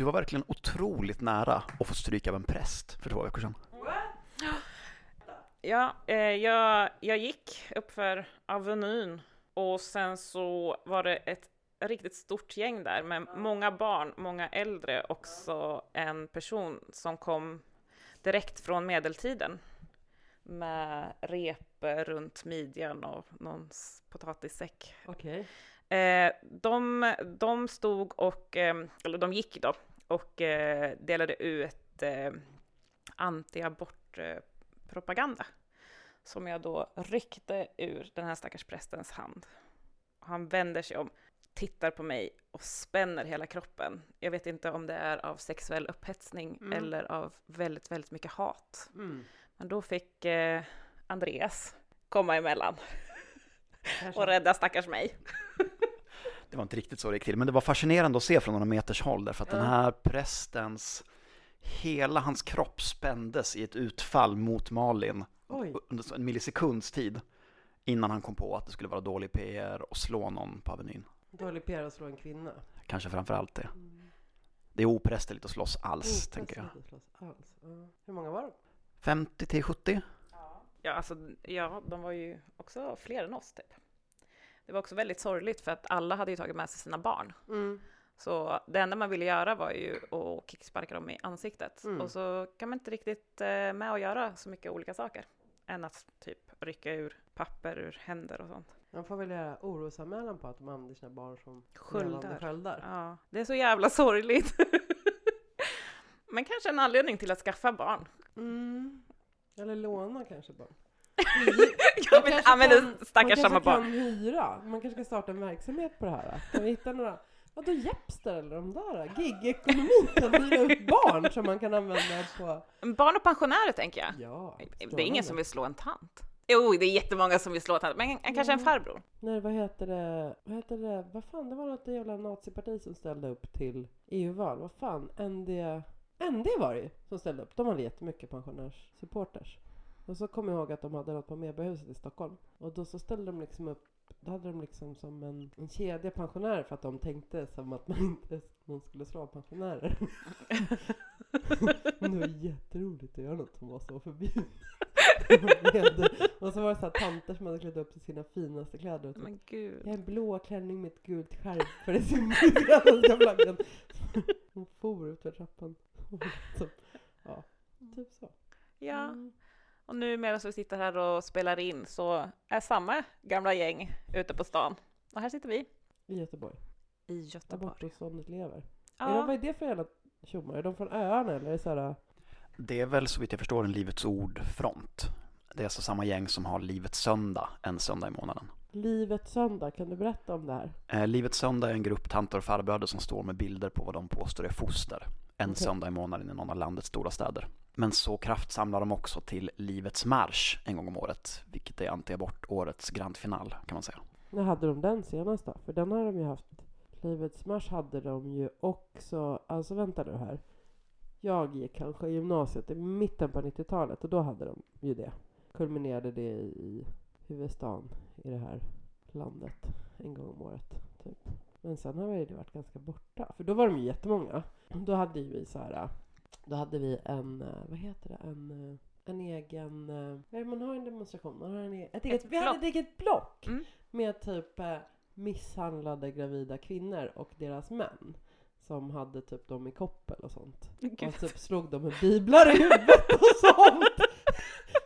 Du var verkligen otroligt nära att få stryka av en präst för två veckor sedan. Ja, eh, jag, jag gick uppför Avenyn och sen så var det ett riktigt stort gäng där med många barn, många äldre, också en person som kom direkt från medeltiden med rep runt midjan och någon potatissäck. Okej. Eh, de, de stod och, eh, eller de gick då, och eh, delade ut eh, anti-abortpropaganda som jag då ryckte ur den här stackars prästens hand. Han vänder sig om, tittar på mig och spänner hela kroppen. Jag vet inte om det är av sexuell upphetsning Mm. eller av väldigt, väldigt mycket hat. Mm. Men då fick eh, Andreas komma emellan och rädda stackars mig. Det var inte riktigt så det gick till, men det var fascinerande att se från några meters håll därför att den Ja. här prästens, hela hans kropp spändes i ett utfall mot Malin Oj. under en millisekunds tid innan han kom på att det skulle vara dålig PR och slå någon på Avenyn. Dålig PR att slå en kvinna. Kanske framför allt det. Mm. Det är oprästerligt att slåss alls, Inte tänker jag. Alls. Ja. Hur många var de? 50 till 70? Ja, alltså, ja, de var ju också fler än oss, typ. Det var också väldigt sorgligt för att alla hade ju tagit med sig sina barn. Mm. Så det enda man ville göra var ju att kicksparka dem i ansiktet. Mm. Och så kan man inte riktigt eh, med att göra så mycket olika saker. Än att typ rycka ur papper ur händer och sånt. Man får väl göra orosanmälan på att de använder sina barn som Sköldar. sköldar. Ja, det är så jävla sorgligt. Men kanske en anledning till att skaffa barn. Mm. Eller låna kanske barn. Jag vet, kanske använder kan- stackars man samma kanske barn. kan hyra. Man kanske ska starta en verksamhet på det här. Kan vi hitta några? Vadå Jepster eller de där? Gig-ekonomi kan hyra upp barn som man kan använda på... Barn och pensionärer tänker jag. Ja, Det är ingen som vill slå en tant. Jo, det är jättemånga som vill slå en tant, men en, kanske en farbror. Nej, vad heter det? Vad heter det? Vad fan, det var något jävla naziparti som ställde upp till EU-val. Vad fan, ND... ND var det ju som ställde upp. De hade jättemycket pensionärssupporters. Och så kom jag ihåg att de hade något på Medborgarhuset i Stockholm. Och då så ställde de liksom upp då hade de liksom som en, en kedja pensionärer för att de tänkte som att man inte någon skulle slå pensionärer. Men det var jätteroligt att göra något som var så förbjudet. och så var det så här tanter som hade klätt upp sig sina finaste kläder. Och typ, Men gud. jag har en blå klänning med ett gult skärp för det symboliserar flaggan. Hon for ut för trappan. Så, ja, typ så. Ja, Mm. Och nu medan vi sitter här och spelar in så är samma gamla gäng ute på stan. Och här sitter vi I Göteborg. i Göteborg. Abortmotståndet lever. Är de, vad Ja, är det för jävla tjommar? Är de från öarna eller är det så här, Det är väl så vitt jag förstår en Livets Ord-front. Det är alltså samma gäng som har Livets Söndag en söndag i månaden. Livets söndag? Kan du berätta om det här? Eh, Livets Söndag är en grupp tanter och farbröder som står med bilder på vad de påstår är foster en Okej. söndag i månaden i någon av landets stora städer. Men så kraftsamlar de också till Livets Marsch en gång om året, vilket är antiabortårets grandfinal kan man säga. När hade de den senast då? För den har de ju haft. Livets marsch hade de ju också. Alltså vänta nu här. Jag gick kanske i gymnasiet i mitten på 90-talet och då hade de ju det. Kulminerade det i huvudstaden i det här landet en gång om året. Typ. Men sen har det varit ganska borta. För då var de ju jättemånga. Då hade ju vi så här. Då hade vi en, eh, vad heter det, en, eh, en egen, eh, vad det man har en demonstration? Man har en, e- ett eget, vi hade ett eget block Mm. med typ eh, misshandlade gravida kvinnor och deras män som hade typ dem i koppel och sånt. Gud. Och typ slog dem med biblar i huvudet och sånt.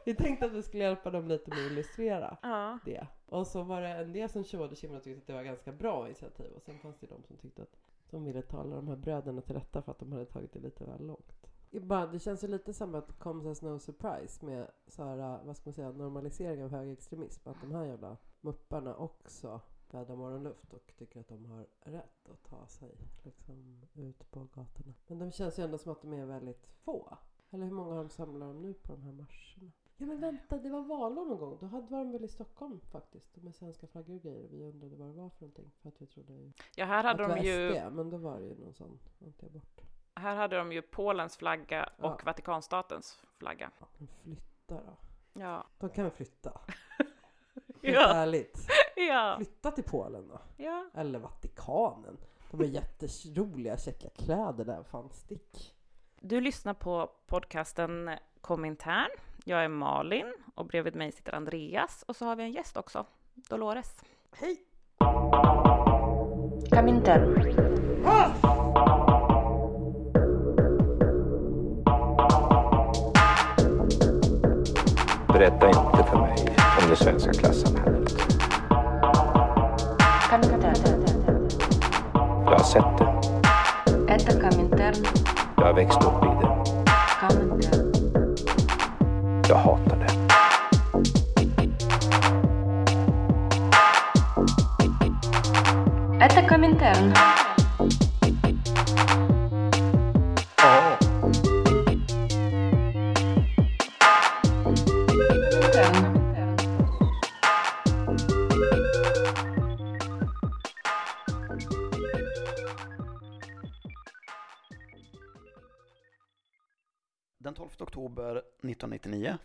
Vi tänkte att vi skulle hjälpa dem lite med att illustrera Ja. det. Och så var det en del som tjoade och och tyckte att det var ganska bra initiativ. Och sen fanns det de som tyckte att de ville tala de här bröderna till rätta för att de hade tagit det lite väl långt. Det Bara, det känns ju lite som att Comes as no surprise med så här, äh, vad ska man säga, normalisering av högerextremism. Att de här jävla mupparna också vädrar morgonluft och tycker att de har rätt att ta sig liksom, ut på gatorna. Men de känns ju ändå som att de är väldigt få. Eller hur många har de samlar de nu på de här marscherna? Ja men vänta, det var valår någon gång. Då hade- var de väl i Stockholm faktiskt. Med svenska flaggor och grejer. Vi undrade vad det var för någonting. För att vi trodde ja, här att hade det var de ju SD. Men då var det ju någon sån antiabort. Här hade de ju Polens flagga och Ja. Vatikanstatens flagga. Ja, men flytta då. Ja. De kan väl flytta? Helt Ja. ärligt. Ja. Flytta till Polen då. Ja. Eller Vatikanen. De har jätteroliga käcka kläder där. Fan, stick. Du lyssnar på podcasten Komintern. Jag är Malin och bredvid mig sitter Andreas och så har vi en gäst också, Dolores. Hej! Kom in där. Berätta inte för mig om det svenska klassamhället. Jag har sett det. Jag har växt upp i det Jag hatar det. Это Коминтерн. Коминтерн.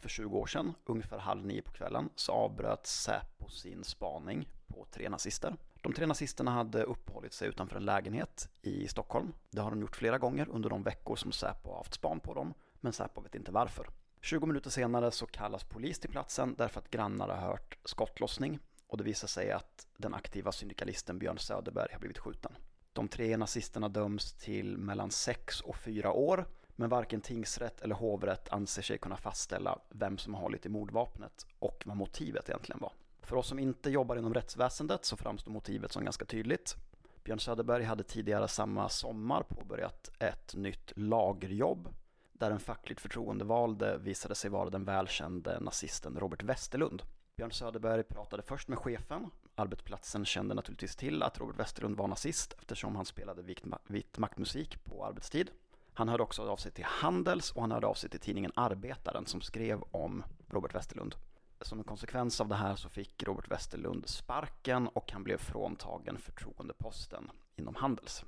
För 20 år sedan, ungefär halv nio på kvällen, så avbröt Säpo sin spaning på tre nazister. De tre nazisterna hade uppehållit sig utanför en lägenhet i Stockholm. Det har de gjort flera gånger under de veckor som Säpo har haft span på dem, men Säpo vet inte varför. 20 minuter senare så kallas polis till platsen därför att grannar har hört skottlossning och det visar sig att den aktiva syndikalisten Björn Söderberg har blivit skjuten. De tre nazisterna döms till mellan 6 och 4 år men varken tingsrätt eller hovrätt anser sig kunna fastställa vem som har hållit i mordvapnet och vad motivet egentligen var. För oss som inte jobbar inom rättsväsendet så framstår motivet som ganska tydligt. Björn Söderberg hade tidigare samma sommar påbörjat ett nytt lagerjobb där en fackligt förtroendevalde visade sig vara den välkände nazisten Robert Westerlund. Björn Söderberg pratade först med chefen. Arbetsplatsen kände naturligtvis till att Robert Westerlund var nazist eftersom han spelade vitt, vitt maktmusik på arbetstid. Han hörde också av sig till Handels och han hörde av sig till tidningen Arbetaren som skrev om Robert Westerlund. Som en konsekvens av det här så fick Robert Westerlund sparken och han blev fråntagen förtroendeposten inom Handels.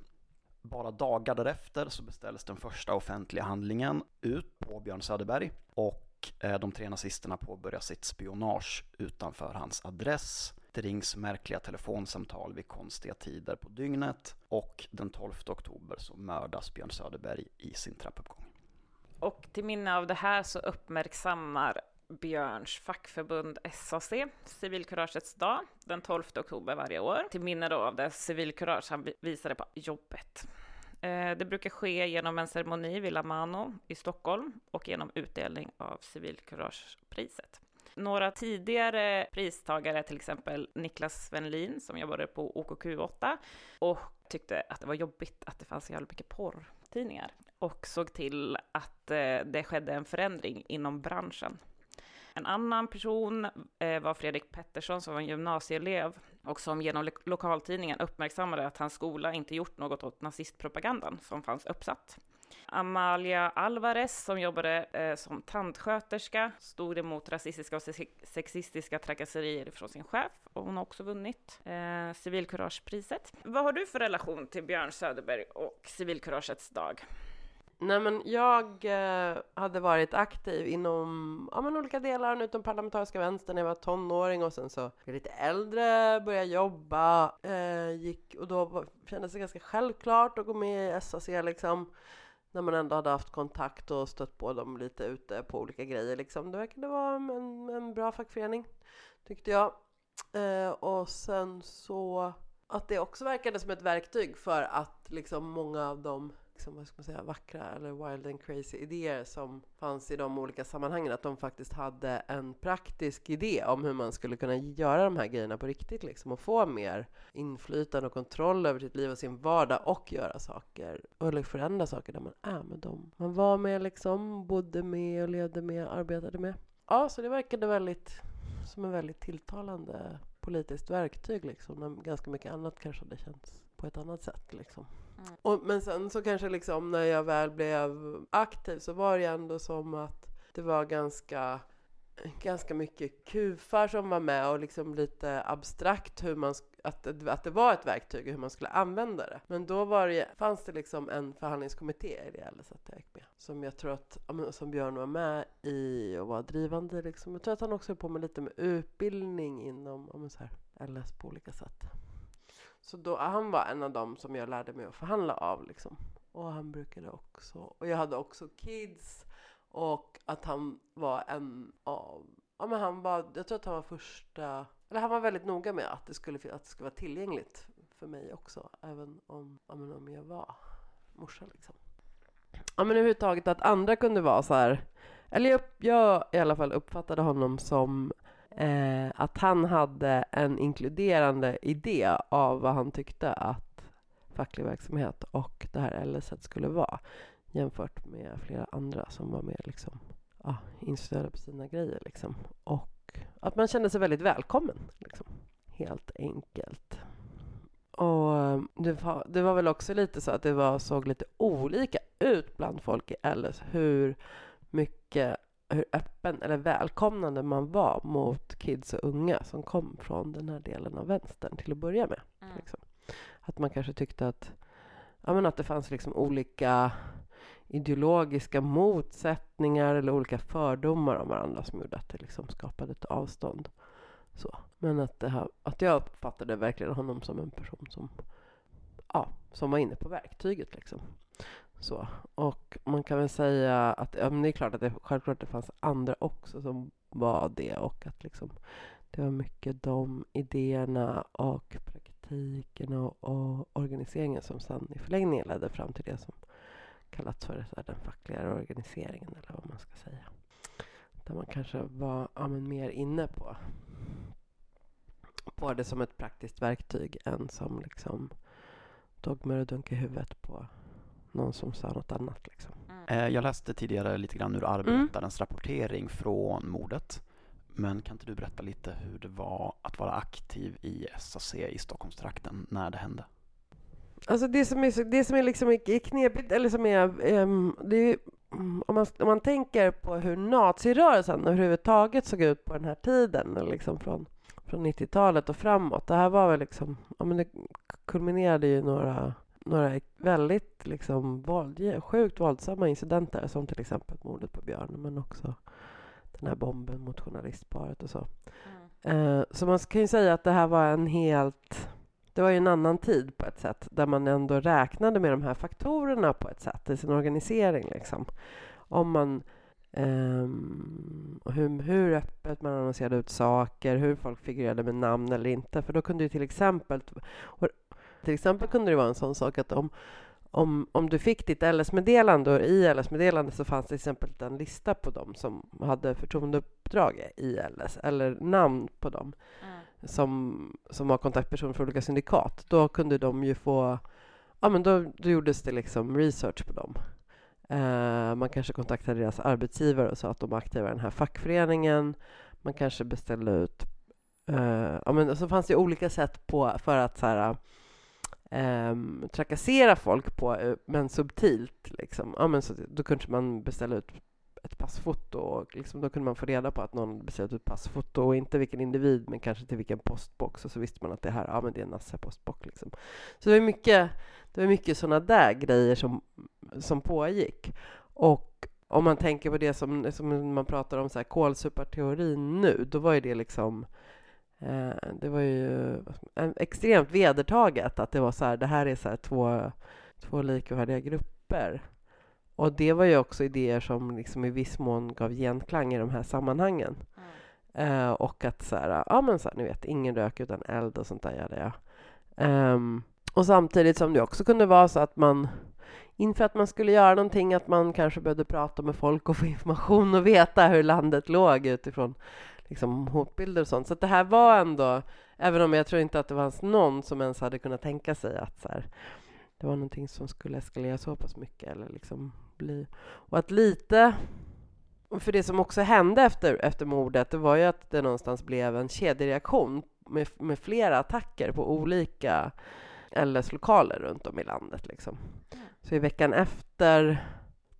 Bara dagar därefter så beställdes den första offentliga handlingen ut på Björn Söderberg och eh, de tre nazisterna påbörjar sitt spionage utanför hans adress. Det rings märkliga telefonsamtal vid konstiga tider på dygnet och den 12 oktober så mördas Björn Söderberg i sin trappuppgång. Och till minne av det här så uppmärksammar Björns fackförbund SAC civilkuragets dag den 12 oktober varje år. Till minne då av det civilkurage han visade på jobbet. Eh, det brukar ske genom en ceremoni vid La Mano i Stockholm och genom utdelning av civilkuragepriset. Några tidigare pristagare, till exempel Niklas Svenlin som jobbade på OKQ8 och tyckte att det var jobbigt att det fanns så jävla mycket porrtidningar och såg till att eh, det skedde en förändring inom branschen. En annan person eh, var Fredrik Pettersson som var en gymnasieelev och som genom lokaltidningen uppmärksammade att hans skola inte gjort något åt nazistpropagandan som fanns uppsatt. Amalia Alvarez som jobbade eh, som tandsköterska stod emot rasistiska och sexistiska trakasserier från sin chef och hon har också vunnit eh, civilkuragepriset. Vad har du för relation till Björn Söderberg och civilkuragets dag? Nej men jag eh, hade varit aktiv inom ja, men olika delar utom parlamentariska vänstern när jag var tonåring och sen så blev jag lite äldre, började jobba, eh, gick och då kändes det ganska självklart att gå med i SAC liksom. När man ändå hade haft kontakt och stött på dem lite ute på olika grejer liksom. Det verkade vara en, en bra fackförening tyckte jag. Eh, och sen så att det också verkade som ett verktyg för att liksom många av de liksom, vad ska man säga, vackra eller wild and crazy idéer som fanns i de olika sammanhangen, att de faktiskt hade en praktisk idé om hur man skulle kunna göra de här grejerna på riktigt liksom, och få mer inflytande och kontroll över sitt liv och sin vardag och göra saker eller förändra saker där man är med dem man var med liksom, bodde med och levde med, arbetade med. Ja, så det verkade väldigt som en väldigt tilltalande politiskt verktyg liksom, när ganska mycket annat kanske hade känts på ett annat sätt liksom. Mm. Och, men sen så kanske liksom när jag väl blev aktiv så var det ändå som att det var ganska ganska mycket kufar som var med och liksom lite abstrakt hur man, att, det- att det var ett verktyg och hur man skulle använda det. Men då var det, fanns det liksom en förhandlingskommitté i det LS att jag gick med. Som jag tror att, som Björn var med i och var drivande liksom. Jag tror att han också höll på med lite med utbildning inom om så här, LS på olika sätt. Så då, han var en av dem som jag lärde mig att förhandla av liksom. Och han brukade också, och jag hade också kids och att han var en av, ja men han var, jag tror att han var första, eller han var väldigt noga med att det skulle, att det skulle vara tillgängligt för mig också, även om, ja, men om jag var morsa liksom. Ja men överhuvudtaget att andra kunde vara så här, eller jag, jag i alla fall uppfattade honom som eh, att han hade en inkluderande idé av vad han tyckte att facklig verksamhet och det här LS skulle vara jämfört med flera andra som var mer liksom, ja, inställda på sina grejer. Liksom. Och att man kände sig väldigt välkommen, liksom. helt enkelt. Och eh, det var, det var väl också lite så att det var, såg lite olika ut bland folk i LS hur mycket hur öppen eller välkomnande man var mot kids och unga som kom från den här delen av vänstern till att börja med. Mm. Liksom. Att man kanske tyckte att, ja, men att det fanns liksom olika ideologiska motsättningar eller olika fördomar om varandra som gjorde att det liksom skapade ett avstånd. Så. Men att, det här, att jag uppfattade verkligen honom som en person som, ja, som var inne på verktyget. Liksom. Så. Och man kan väl säga att ja, men det är klart att det självklart det fanns andra också som var det och att liksom, det var mycket de idéerna och praktiken och, och organiseringen som sen i förlängningen ledde fram till det som kallats för här, den fackliga organiseringen eller vad man ska säga. Där man kanske var ja, men mer inne på, på det som ett praktiskt verktyg än som liksom dogmer och dunk i huvudet på någon som sa något annat. Liksom. Eh, Jag läste tidigare lite grann ur arbetarens rapportering från mordet. Men kan inte du berätta lite hur det var att vara aktiv i SAC i Stockholmstrakten när det hände? Alltså det som är, det som är liksom är knepigt, eller som är, det är mm, om, man, om man tänker på hur nazirörelsen överhuvudtaget såg ut på den här tiden, eller liksom från, från 90-talet och framåt. Det här var väl liksom, ja men det kulminerade ju några, några väldigt liksom våld, sjukt våldsamma incidenter, som till exempel mordet på Björn, men också den här bomben mot journalistparet och så. Mm. Eh, så man kan ju säga att det här var en helt... Det var ju en annan tid på ett sätt där man ändå räknade med de här faktorerna på ett sätt i sin organisering. Liksom. Om man... och hur, hur öppet man annonserade ut saker, hur folk figurerade med namn eller inte. För då kunde ju till exempel... Till exempel kunde det vara en sån sak att om, om, om du fick ditt LS-meddelande och i LS-meddelandet så fanns till exempel en lista på dem som hade förtroendeuppdrag i LS eller namn på dem Mm. som, som var kontaktpersoner för olika syndikat. Då kunde de ju få, ja men då, då gjordes det liksom research på dem. Eh, man kanske kontaktade deras arbetsgivare och sa att de var aktiva i den här fackföreningen. Man kanske beställde ut, eh, ja men så fanns det olika sätt på för att så här, um, trakassera folk på, eh, men subtilt. Liksom. Ja, men så, då kunde man beställa ut ett passfoto och liksom, då kunde man få reda på att någon hade beställt ut passfoto och inte vilken individ men kanske till vilken postbox och så visste man att det här ja, men det är en Nasse postbox. Liksom. Så det var mycket, det var mycket sådana där grejer som, som pågick. Och om man tänker på det som, som man pratar om så här, kolsuparteorin nu, då var ju det liksom det var ju en, extremt vedertaget att det var så här, det här är så här två, två likvärdiga grupper. Och det var ju också idéer som liksom i viss mån gav genklang i de här sammanhangen. Mm. Eh, och att så här, ja men så här, ni vet, ingen rök utan eld och sånt där gör det. Ehm, och samtidigt som det också kunde vara så att man inför att man skulle göra någonting att man kanske behövde prata med folk och få information och veta hur landet låg utifrån liksom, hotbilder och sånt. Så det här var ändå, även om jag tror inte att det fanns någon som ens hade kunnat tänka sig att så här, det var någonting som skulle eskalera så pass mycket eller liksom bli... Och att lite... För det som också hände efter, efter mordet, det var ju att det någonstans blev en kedjereaktion med, med flera attacker på olika LS-lokaler runt om i landet. Liksom. Så i veckan efter,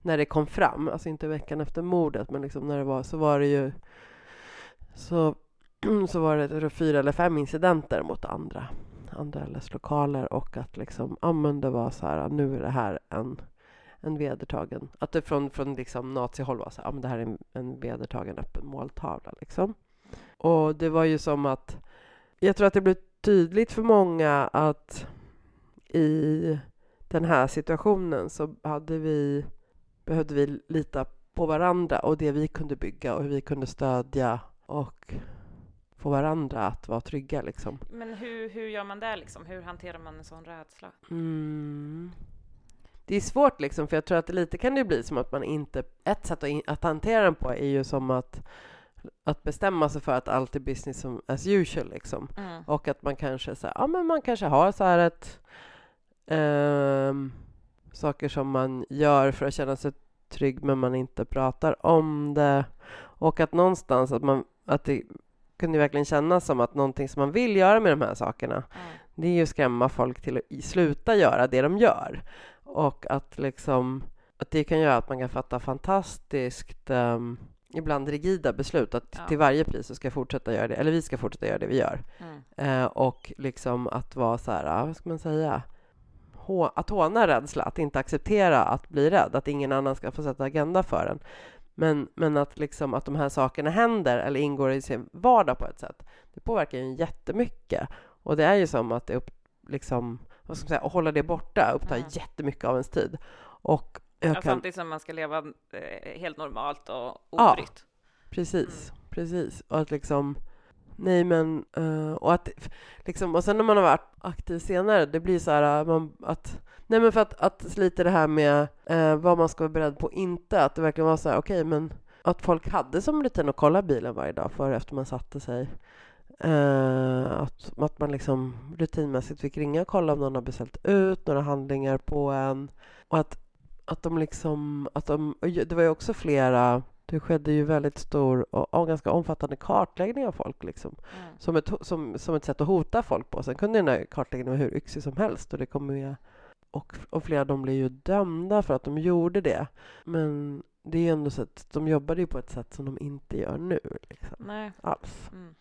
när det kom fram, alltså inte veckan efter mordet, men liksom när det var, så var det ju så, så var det fyra eller fem incidenter mot andra, andra LS-lokaler och att liksom, ja men det var så här, nu är det här en, en vedertagen, att det från, från liksom nazihåll var så här, ja men det här är en, en vedertagen öppen måltavla liksom. Och det var ju som att, jag tror att det blev tydligt för många att i den här situationen så hade vi, behövde vi lita på varandra och det vi kunde bygga och hur vi kunde stödja och få varandra att vara trygga. Liksom. Men hur, hur gör man det liksom? Hur hanterar man en sån rädsla? Mm. Det är svårt liksom, för jag tror att lite kan det bli som att man inte... Ett sätt att, in, att hantera den på är ju som att, att bestämma sig för att allt är business som as usual liksom. Mm. Och att man kanske så här, ja men man kanske har så här ett ehm, saker som man gör för att känna sig trygg men man inte pratar om det. Och att någonstans att man att det kunde verkligen kännas som att någonting som man vill göra med de här sakerna Mm. det är ju att skrämma folk till att sluta göra det de gör. Och att liksom att det kan göra att man kan fatta fantastiskt ehm, ibland rigida beslut att Ja. till varje pris så ska jag fortsätta göra det, eller vi ska fortsätta göra det vi gör. Mm. Eh, och liksom att vara så här, vad ska man säga? Hå- att håna rädsla, att inte acceptera att bli rädd, att ingen annan ska få sätta agenda för en. Men, men att, liksom, att de här sakerna händer eller ingår i sin vardag på ett sätt, det påverkar ju jättemycket. Och det är ju som att det upp, liksom, vad ska man säga, att hålla det borta upptar Mm. jättemycket av ens tid. Och jag Ja, kan, Samtidigt som man ska leva eh, helt normalt och Ja. obrytt. Precis, precis. Och att liksom... Nej, men... uh, och att liksom... Och sen när man har varit aktiv senare, det blir så här eh, man, att... Nej, men för att, att lite det här med uh, vad man ska vara beredd på och inte. Att det verkligen var så här, okej, men att folk hade som rutin att kolla bilen varje dag före efter man satte sig. Uh, att, att man liksom rutinmässigt fick ringa och kolla om någon har beställt ut några handlingar på en. Och att, att de liksom... Att de, det var ju också flera... Det skedde ju väldigt stor och, och ganska omfattande kartläggning av folk liksom, Mm. som, ett, som, som ett sätt att hota folk på. Sen kunde den här kartläggningen vara hur yxig som helst och det kommer ju, och, och flera av dem blev ju dömda för att de gjorde det. Men det är ju ändå så att de jobbade ju på ett sätt som de inte gör nu liksom, Nej. alls. Mm.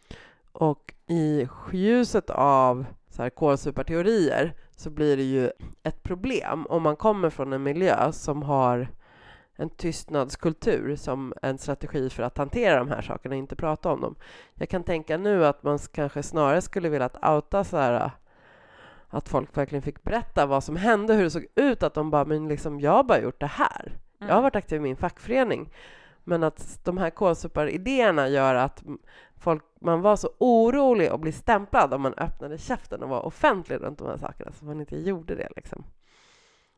Och i ljuset av så här kolsuparteorier så blir det ju ett problem om man kommer från en miljö som har en tystnadskultur som en strategi för att hantera de här sakerna och inte prata om dem. Jag kan tänka nu att man kanske snarare skulle vilja att outa så här att folk verkligen fick berätta vad som hände, hur det såg ut, att de bara, men liksom, jag har bara gjort det här. Jag har Mm. varit aktiv i min fackförening. Men att de här kolsuparidéerna gör att folk, man var så orolig och bli stämplad om man öppnade käften och var offentlig runt de här sakerna, så man inte gjorde det. Liksom.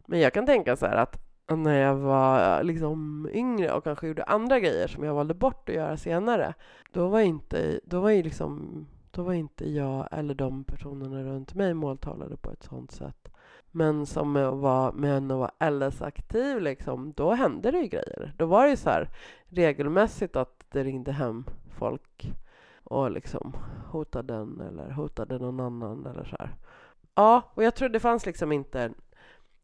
Men jag kan tänka så här att när jag var liksom yngre och kanske gjorde andra grejer som jag valde bort att göra senare, då var inte, då var ju liksom, då var inte jag eller de personerna runt mig måltalade på ett sånt sätt. Men som med var, vara, med att LS-aktiv, liksom, då hände det ju grejer. Då var det ju så här regelmässigt att det ringde hem folk och liksom hotade den eller hotade någon annan eller så här. Ja, och jag tror det fanns liksom inte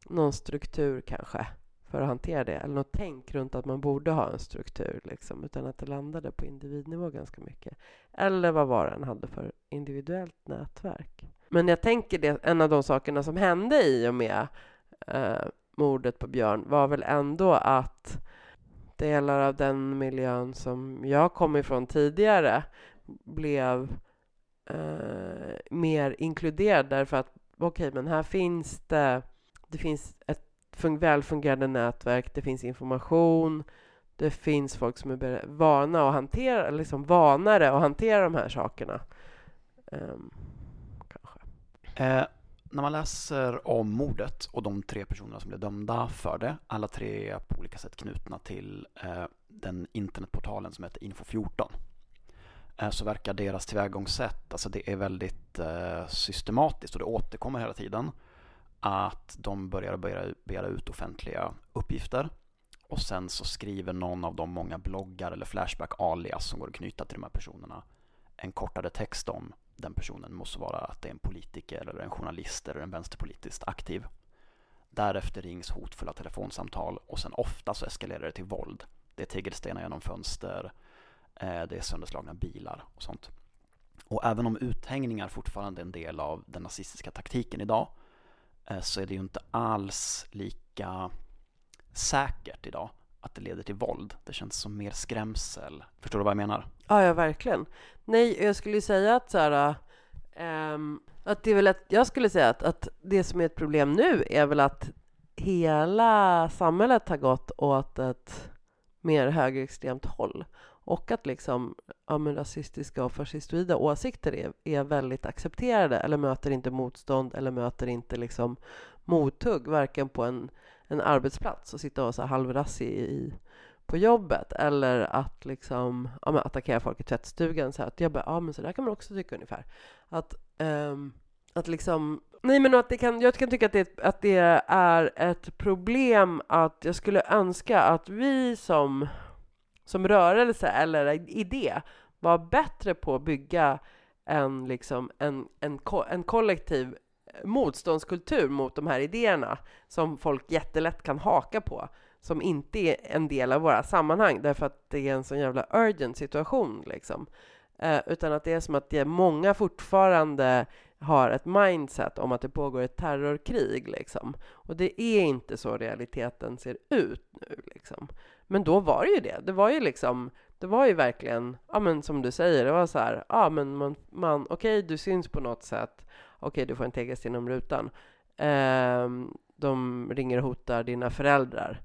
någon struktur kanske för att hantera det, eller något tänk runt att man borde ha en struktur, liksom, utan att det landade på individnivå ganska mycket. Eller vad var det hade för individuellt nätverk. Men jag tänker det, en av de sakerna som hände i och med eh, mordet på Björn var väl ändå att delar av den miljön som jag kom ifrån tidigare blev eh, mer inkluderad därför att okej, men här finns det, det finns ett fun- välfungerande nätverk, det finns information, det finns folk som är vana att hantera, liksom vanare att hantera de här sakerna. Um, kanske. Eh, när man läser om mordet och de tre personerna som blev dömda för det, alla tre på olika sätt knutna till eh, den internetportalen som heter Info14, eh, så verkar deras tillvägagångssätt, alltså det är väldigt eh, systematiskt och det återkommer hela tiden, att de börjar begära, begära ut offentliga uppgifter och sen så skriver någon av de många bloggar eller Flashback alias som går att knyta till de här personerna en kortare text om den personen måste vara att det är en politiker eller en journalist eller en vänsterpolitiskt aktiv. Därefter rings hotfulla telefonsamtal och sen ofta så eskalerar det till våld. Det är tegelstenar genom fönster, eh, det är sönderslagna bilar och sånt. Och även om uthängningar fortfarande är en del av den nazistiska taktiken idag Eh, så är det ju inte alls lika säkert idag att det leder till våld. Det känns som mer skrämsel. Förstår du vad jag menar? Ja, ja, verkligen. Nej, jag skulle ju säga att så här, ähm, att det är väl att jag skulle säga att, att det som är ett problem nu är väl att hela samhället har gått åt ett mer högerextremt håll och att liksom ja, men rasistiska och fascistoida åsikter är, är väldigt accepterade eller möter inte motstånd eller möter inte liksom mothugg varken på en, en arbetsplats och sitta och vara halvrassig i, på jobbet eller att liksom ja, men attackera folk i tvättstugan så här, att jag bara, ja men så där kan man också tycka ungefär. Att um, att liksom Nej men att det kan, jag kan tycka att det, att det är ett problem att jag skulle önska att vi som, som rörelse eller idé var bättre på att bygga en, liksom, en, en, en kollektiv motståndskultur mot de här idéerna som folk jättelätt kan haka på som inte är en del av våra sammanhang därför att det är en sån jävla urgent situation liksom. Eh, utan att det är som att det är många fortfarande har ett mindset om att det pågår ett terrorkrig liksom. Och det är inte så realiteten ser ut nu liksom. Men då var det ju det. Det var ju liksom, det var ju verkligen, ja men som du säger, det var så här, ja men man, man okej du syns på något sätt, okej du får en tegelsten inom rutan. Ehm, de ringer och hotar dina föräldrar.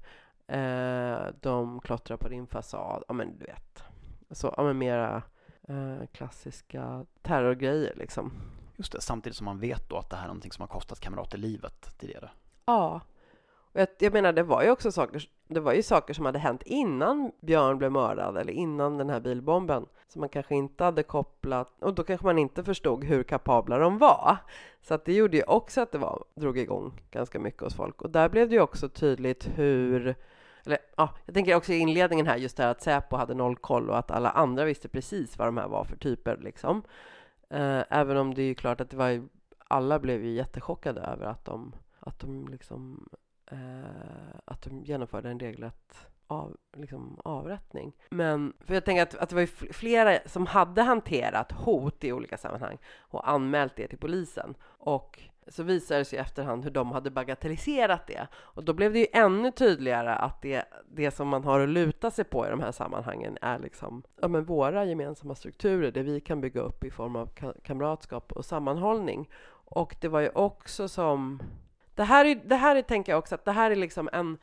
Eh, de klottrar på din fasad, ja men du vet. Så, ja men mera eh, klassiska terrorgrejer liksom. Just det, samtidigt som man vet då att det här är någonting som har kostat kamrater livet tidigare. Ja. Och jag, jag menar, det var ju också saker, det var ju saker som hade hänt innan Björn blev mördad eller innan den här bilbomben som man kanske inte hade kopplat och då kanske man inte förstod hur kapabla de var. Så att det gjorde ju också att det var, drog igång ganska mycket hos folk och där blev det ju också tydligt hur eller ja, jag tänker också i inledningen här just det här att Säpo hade noll koll och att alla andra visste precis vad de här var för typer liksom. Eh, även om det är ju klart att det var ju, alla blev ju jättechockade över att de, att de liksom eh, att de genomförde en regelrätt av, liksom, avrättning. Men för jag tänker att, att det var ju flera som hade hanterat hot i olika sammanhang och anmält det till polisen. Och så visade det sig i efterhand hur de hade bagatelliserat det. Och då blev det ju ännu tydligare att det, det som man har att luta sig på i de här sammanhangen är liksom, ja, men våra gemensamma strukturer, det vi kan bygga upp i form av kamratskap och sammanhållning. Och det var ju också som... Det här, är, det här är, tänker jag också, att det här är liksom en,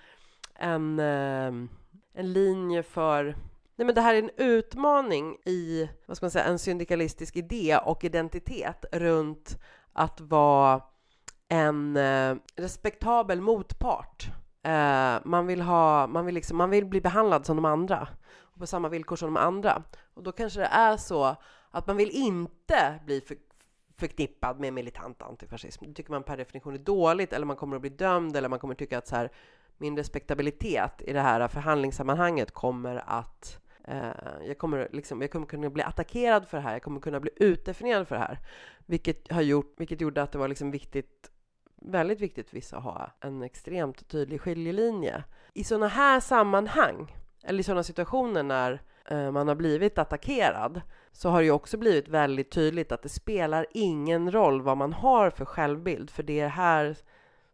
en, ehm, en linje för Nej, men det här är en utmaning i vad ska man säga, en syndikalistisk idé och identitet runt att vara en eh, respektabel motpart. Eh, man, vill ha, man, vill liksom, man vill bli behandlad som de andra, och på samma villkor som de andra. Och då kanske det är så att man vill inte bli för, förknippad med militant antifascism. Det tycker man per definition är dåligt, eller man kommer att bli dömd, eller man kommer tycka att så här, min respektabilitet i det här förhandlingssammanhanget kommer att eh, jag, kommer liksom, jag kommer kunna bli attackerad för det här, jag kommer kunna bli utdefinierad för det här. Vilket, har gjort, vilket gjorde att det var liksom viktigt, väldigt viktigt för vissa att ha en extremt tydlig skiljelinje. I sådana här sammanhang, eller i sådana situationer när Eh, man har blivit attackerad, så har det ju också blivit väldigt tydligt att det spelar ingen roll vad man har för självbild, för det är här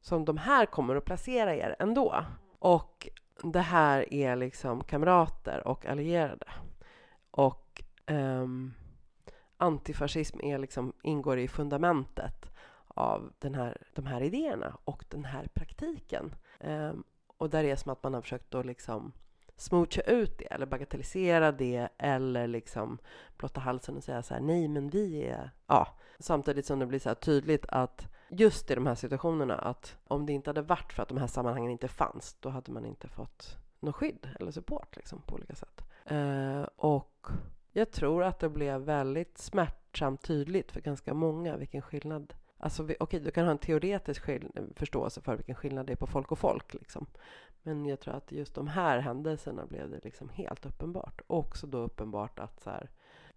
som de här kommer att placera er ändå. Och det här är liksom kamrater och allierade. Och um, antifascism är liksom, ingår i fundamentet av den här, de här idéerna och den här praktiken. Um, och där är det som att man har försökt att liksom smoocha ut det eller bagatellisera det eller liksom blotta halsen och säga så här nej men vi är... Ja, samtidigt som det blir så här tydligt att just i de här situationerna att om det inte hade varit för att de här sammanhangen inte fanns då hade man inte fått något skydd eller support liksom på olika sätt. Eh, och jag tror att det blev väldigt smärtsamt tydligt för ganska många vilken skillnad Alltså, okej, okej, du kan ha en teoretisk förståelse för vilken skillnad det är på folk och folk. Liksom. Men jag tror att just de här händelserna blev det liksom helt uppenbart. Också då uppenbart att så här,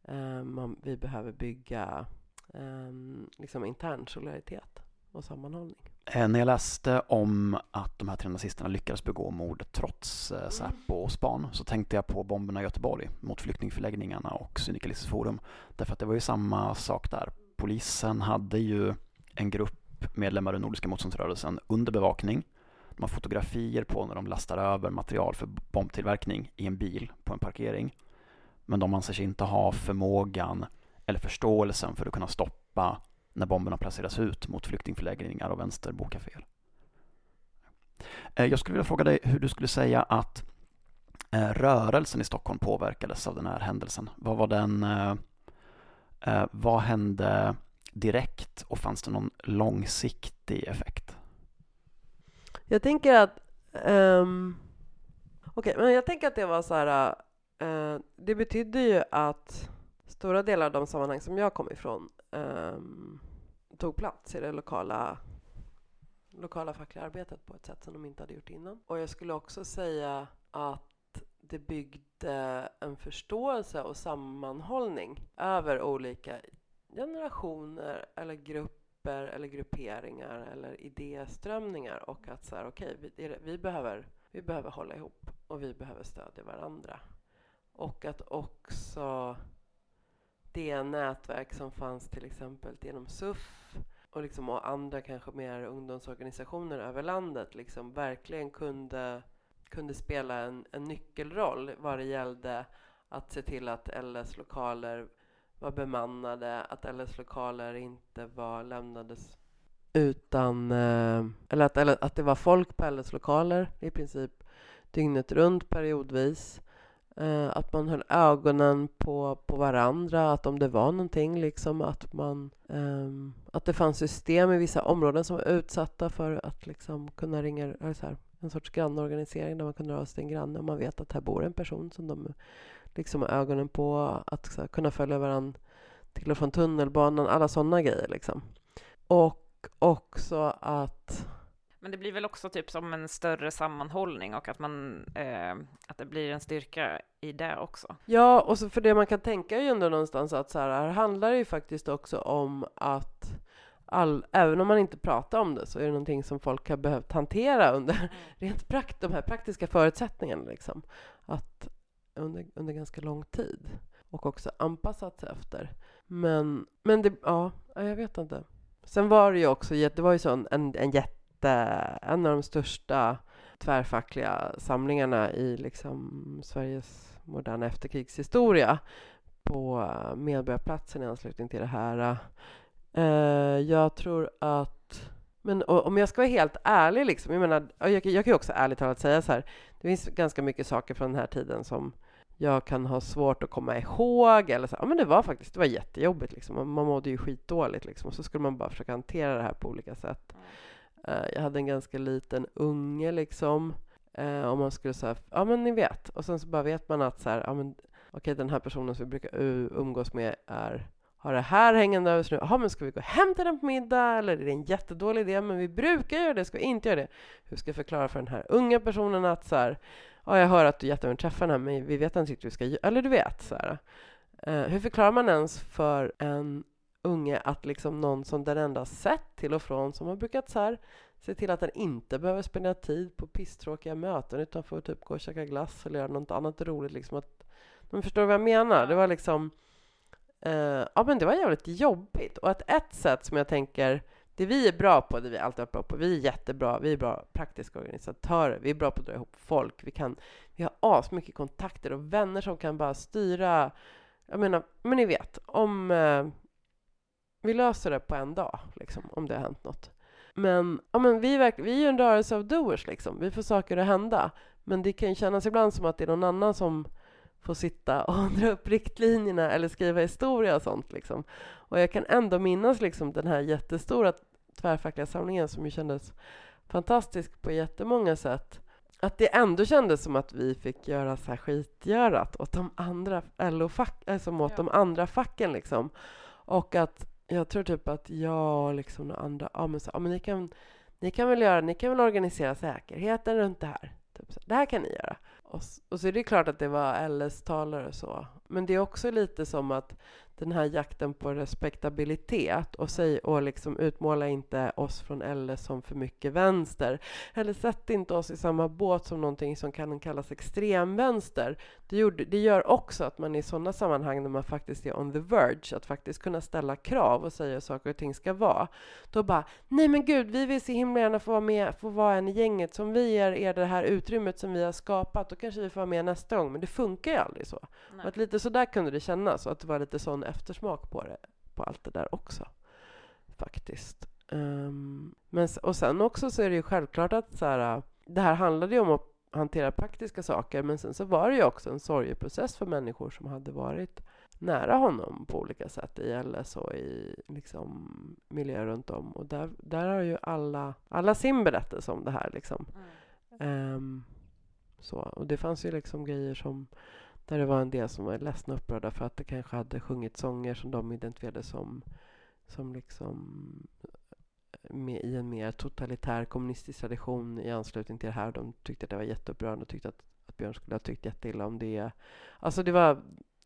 eh, man, vi behöver bygga eh, liksom intern solidaritet och sammanhållning. Eh, när jag läste om att de här tre nazisterna lyckades begå mord trots eh, Säpo och span så tänkte jag på bomberna i Göteborg mot flyktingförläggningarna och Syndikalistiskt forum. Därför att det var ju samma sak där. Polisen hade ju en grupp medlemmar i Nordiska motståndsrörelsen under bevakning man har fotografier på när de lastar över material för bombtillverkning i en bil på en parkering. Men de anser sig inte ha förmågan eller förståelsen för att kunna stoppa när bomberna placeras ut mot flyktingförläggningar och vänsterbokaféer. Eh, jag skulle vilja fråga dig hur du skulle säga att eh, rörelsen i Stockholm påverkades av den här händelsen. Vad var den, eh, vad hände direkt och fanns det någon långsiktig effekt? Jag tänker att... Um, Okej, men jag tänker att det var så här... Uh, det betydde ju att stora delar av de sammanhang som jag kom ifrån um, tog plats i det lokala, lokala fackliga arbetet på ett sätt som de inte hade gjort innan. Och jag skulle också säga att det byggde en förståelse och sammanhållning över olika generationer eller grupper eller grupperingar eller idéströmningar och att så här, okej, vi, vi, behöver, vi behöver hålla ihop och vi behöver stödja varandra. Och att också det nätverk som fanns till exempel genom SUF och, liksom, och andra kanske mer ungdomsorganisationer över landet liksom verkligen kunde, kunde spela en, en nyckelroll vad det gällde att se till att LS lokaler var bemannade, att LS lokaler inte var lämnades utan, eh, eller att, eller att det var folk på LS lokaler i princip dygnet runt periodvis. Eh, att man höll ögonen på, på varandra, att om det var någonting liksom att man ehm, att det fanns system i vissa områden som var utsatta för att liksom kunna ringa, så här, en sorts grannorganisering där man kunde röra sig till en granne om man vet att här bor en person som de liksom ögonen på, att här, kunna följa varandra till och från tunnelbanan, alla sådana grejer liksom. Och också att Men det blir väl också typ som en större sammanhållning och att man, eh, att det blir en styrka i det också. Ja, och så för det man kan tänka är ju ändå någonstans att så här, här handlar det ju faktiskt också om att all, även om man inte pratar om det så är det någonting som folk har behövt hantera under rent prakt, de här praktiska förutsättningarna liksom. Att under, under ganska lång tid och också anpassat sig efter. Men, men det, ja, jag vet inte. Sen var det ju också, det var ju så en, en, jätte, en av de största tvärfackliga samlingarna i liksom Sveriges moderna efterkrigshistoria på Medborgarplatsen i anslutning till det här. Eh, jag tror att men om jag ska vara helt ärlig, liksom, jag, menar, jag, jag kan ju också ärligt talat säga så här, det finns ganska mycket saker från den här tiden som jag kan ha svårt att komma ihåg. Eller så, ja, men det var faktiskt det var jättejobbigt. Liksom. Man, mådde ju skitdåligt. Liksom. Och så skulle man bara försöka hantera det här på olika sätt. Eh, jag hade en ganska liten unge liksom. Uh, om man skulle säga, ja men ni vet. Och sen så bara vet man att så här, ja men okej den här personen som vi brukar umgås med är har det här hängande över sig nu. Jaha, men ska vi gå hem till den på middag? Eller är det en jättedålig idé? Men vi brukar göra det, ska vi inte göra det? Hur ska jag förklara för den här unga personen att så här, ja, jag hör att du jättegärna vill träffa den här, men vi vet inte riktigt hur vi ska göra. Eller du vet, så här. Eh, hur förklarar man ens för en unge att liksom någon som den har sett till och från, som har brukat så här, se till att den inte behöver spendera tid på pisstråkiga möten utan får typ gå och käka glass eller göra något annat roligt. Liksom att, de förstår vad jag menar. Det var liksom eh, ja, men det var jävligt jobbigt. Och att ett sätt som jag tänker, det vi är bra på, det vi alltid varit bra på, vi är jättebra, vi är bra praktiska organisatörer, vi är bra på att dra ihop folk, vi, kan, vi har asmycket kontakter och vänner som kan bara styra. Jag menar, men ni vet, om eh, vi löser det på en dag, liksom, om det har hänt något. Men, ja, men vi, är vi är ju en rörelse av doers, liksom. vi får saker att hända. Men det kan ju kännas ibland som att det är någon annan som får sitta och dra upp riktlinjerna eller skriva historia och sånt. Liksom. Och jag kan ändå minnas liksom, den här jättestora tvärfackliga samlingen som ju kändes fantastisk på jättemånga sätt. Att det ändå kändes som att vi fick göra så här skitgörat åt de andra LO-fack, alltså åt Ja. de andra facken liksom. Och att jag tror typ att jag och liksom andra, ja men, så, ja, men ni, kan, ni kan väl göra, ni kan väl organisera säkerheten runt det här. Typ så, det här kan ni göra. Och, och så är det klart att det var LS-talare och så. Men det är också lite som att den här jakten på respektabilitet och, säg, och liksom utmåla inte oss från LS som för mycket vänster. Eller sätt inte oss i samma båt som någonting som kan kallas extremvänster. Det, gjorde, det gör också att man i sådana sammanhang när man faktiskt är on the verge, att faktiskt kunna ställa krav och säga hur saker och ting ska vara. Då bara, nej men gud, vi vill så himla gärna få vara med, få vara en i gänget som vi ger er det här utrymmet som vi har skapat. Då kanske vi får vara med nästa gång, men det funkar ju aldrig så. Nej. Och att lite så där kunde det kännas och att det var lite sån eftersmak på det, på allt det där också. faktiskt. Ehm, men, och sen också så är det ju självklart att så här, det här handlade ju om att hantera praktiska saker men sen så var det ju också en sorgeprocess för människor som hade varit nära honom på olika sätt i LS och i liksom, miljöer runt om. Och där, där har ju alla, alla sin berättelse om det här. Liksom. Ehm, så. Och det fanns ju liksom grejer som där det var en del som var ledsna och upprörda för att det kanske hade sjungit sånger som de identifierade som, som liksom med, i en mer totalitär kommunistisk tradition i anslutning till det här. De tyckte att det var jätteupprörande och tyckte att, att Björn skulle ha tyckt jätteilla om det. Alltså det var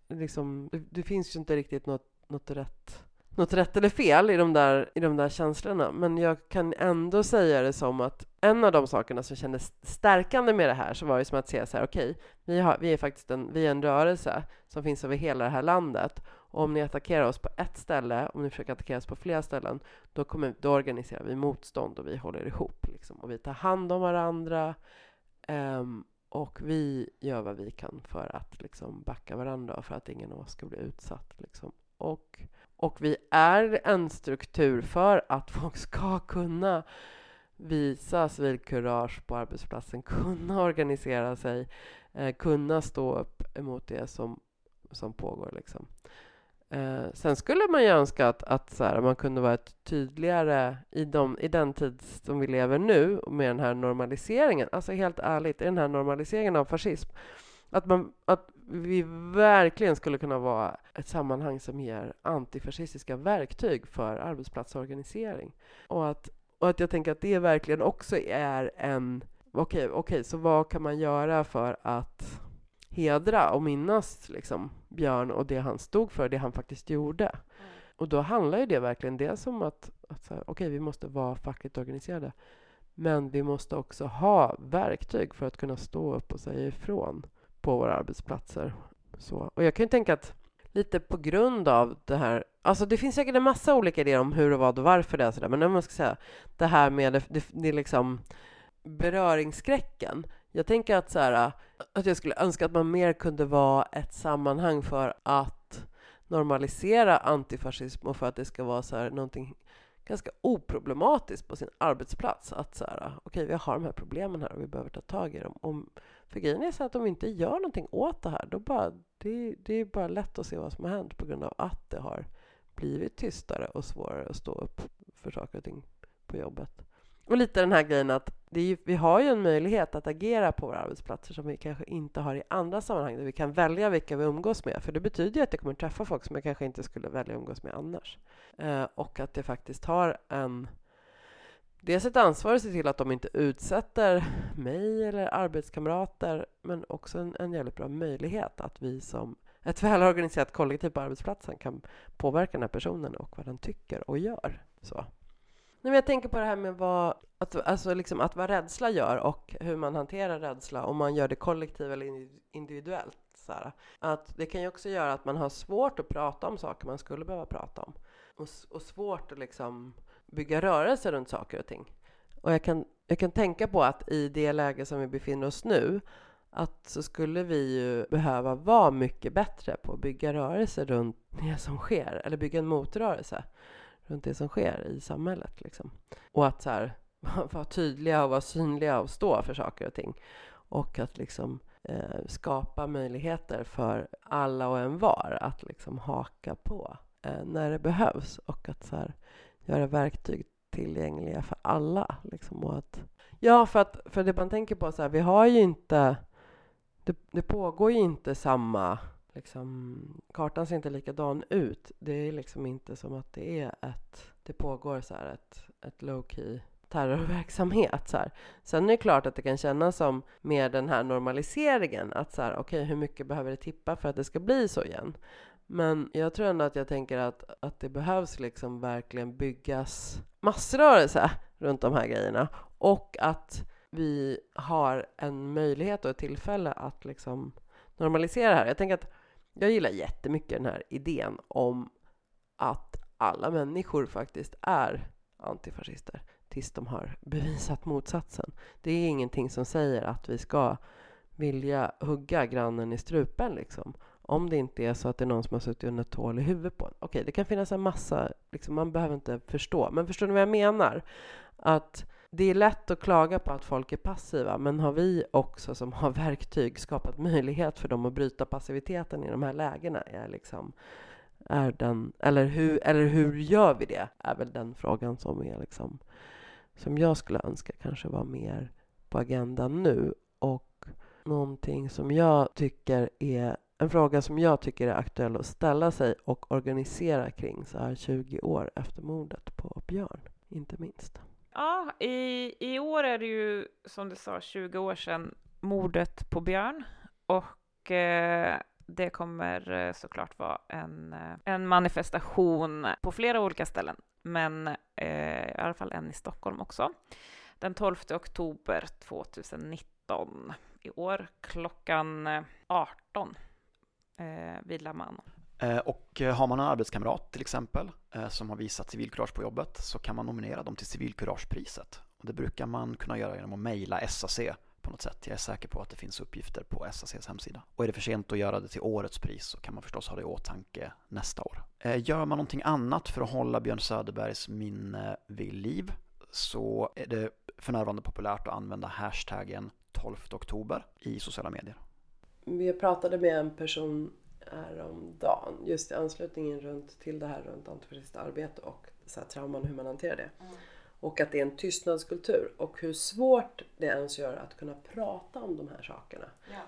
liksom, det, det finns ju inte riktigt något, något rätt något rätt eller fel i de, där, i de där känslorna. Men jag kan ändå säga det som att en av de sakerna som kändes stärkande med det här så var det som att se så här, okej, vi, har, vi är faktiskt en, vi är en rörelse som finns över hela det här landet. Och om ni attackerar oss på ett ställe, om ni försöker attackera oss på flera ställen, då, kommer, då organiserar vi motstånd och vi håller ihop. Liksom. Och vi tar hand om varandra. um, och vi gör vad vi kan för att liksom, backa varandra och för att ingen av oss ska bli utsatt. Liksom. Och, och vi är en struktur för att folk ska kunna visa civilkurage på arbetsplatsen, kunna organisera sig, eh, kunna stå upp emot det som, som pågår. Liksom. Eh, sen skulle man ju önska att, att så här, man kunde vara ett tydligare i, de, i den tid som vi lever nu med den här normaliseringen. Alltså helt ärligt, i den här normaliseringen av fascism. Att, man, att vi verkligen skulle kunna vara ett sammanhang som ger antifascistiska verktyg för arbetsplatsorganisering. Och att, och att jag tänker att det verkligen också är en... Okej, okej, så vad kan man göra för att hedra och minnas liksom, Björn och det han stod för, det han faktiskt gjorde? Och då handlar ju det verkligen dels om att, att okej, vi måste vara fackligt organiserade. Men vi måste också ha verktyg för att kunna stå upp och säga ifrån på våra arbetsplatser. Så. Och jag kan ju tänka att lite på grund av det här, alltså det finns säkert en massa olika idéer om hur och vad och varför det är sådär, men om man ska säga det här med det, det, det liksom beröringsskräcken. Jag tänker att så här, att jag skulle önska att man mer kunde vara ett sammanhang för att normalisera antifascism och för att det ska vara så här någonting ganska oproblematiskt på sin arbetsplats. Att så här, okej, vi har de här problemen här och vi behöver ta tag i dem. Om, för grejen är så att om vi inte gör någonting åt det här, då bara, det, det är bara lätt att se vad som har hänt på grund av att det har blivit tystare och svårare att stå upp för saker och ting på jobbet. Och lite den här grejen att det är ju, vi har ju en möjlighet att agera på våra arbetsplatser som vi kanske inte har i andra sammanhang där vi kan välja vilka vi umgås med. För det betyder ju att jag kommer träffa folk som jag kanske inte skulle välja att umgås med annars. Eh, och att jag faktiskt har en dels ett ansvar att se till att de inte utsätter mig eller arbetskamrater men också en, en jävligt bra möjlighet att vi som ett välorganiserat kollektiv på arbetsplatsen kan påverka den här personen och vad den tycker och gör. Så. Nej, men jag tänker på det här med vad, att, alltså liksom att vad rädsla gör och hur man hanterar rädsla, om man gör det kollektivt eller individuellt. Så här. Att det kan ju också göra att man har svårt att prata om saker man skulle behöva prata om. Och, och svårt att liksom bygga rörelse runt saker och ting. Och jag kan, jag kan tänka på att i det läge som vi befinner oss nu, att så skulle vi ju behöva vara mycket bättre på att bygga rörelse runt det som sker, eller bygga en motrörelse runt det som sker i samhället. Liksom. Och att så här, vara tydliga och vara synliga och stå för saker och ting. Och att liksom eh, skapa möjligheter för alla och en var att liksom haka på eh, när det behövs. Och att så här, göra verktyg tillgängliga för alla. Liksom, och att, ja, för, att, för det man tänker på, så här, vi har ju inte... Det, det pågår ju inte samma... Liksom, kartan ser inte likadan ut. Det är liksom inte som att det är ett... Det pågår så här ett, ett low-key terrorverksamhet. Så här. Sen är det klart att det kan kännas som med den här normaliseringen att så här, okej, hur mycket behöver det tippa för att det ska bli så igen? Men jag tror ändå att jag tänker att, att det behövs liksom verkligen byggas massrörelse runt de här grejerna och att vi har en möjlighet och ett tillfälle att liksom normalisera det här. Jag tänker att jag gillar jättemycket den här idén om att alla människor faktiskt är antifascister tills de har bevisat motsatsen. Det är ingenting som säger att vi ska vilja hugga grannen i strupen liksom om det inte är så att det är någon som har suttit under ett hål i huvudet på en. Okej, det kan finnas en massa, liksom, man behöver inte förstå. Men förstår ni vad jag menar? Att det är lätt att klaga på att folk är passiva, men har vi också som har verktyg skapat möjlighet för dem att bryta passiviteten i de här lägena? Är liksom, är den, eller, hur, eller hur gör vi det? Är väl den frågan som är liksom, som jag skulle önska kanske var mer på agendan nu. Och någonting som jag tycker är en fråga som jag tycker är aktuell att ställa sig och organisera kring så här 20 år efter mordet på Björn, inte minst. Ja, i, i år är det ju som du sa 20 år sedan mordet på Björn och eh, det kommer eh, såklart vara en, eh, en manifestation på flera olika ställen, men eh, i alla fall en i Stockholm också. Den 12 oktober 2019 i år klockan eh, 18 eh, vid La Mano. Eh, Och eh, har man en arbetskamrat till exempel eh, som har visat civilkurage på jobbet så kan man nominera dem till civilkuragepriset. Och det brukar man kunna göra genom att mejla SAC på något sätt. Jag är säker på att det finns uppgifter på SACs hemsida. Och är det för sent att göra det till årets pris så kan man förstås ha det i åtanke nästa år. Eh, gör man någonting annat för att hålla Björn Söderbergs minne vid liv så är det för närvarande populärt att använda hashtaggen 12 oktober i sociala medier. Vi pratade med en person häromdagen just i anslutningen runt till det här runt antifascistiskt arbete och så här, trauman hur man hanterar det. Och att det är en tystnadskultur och hur svårt det ens gör att kunna prata om de här sakerna.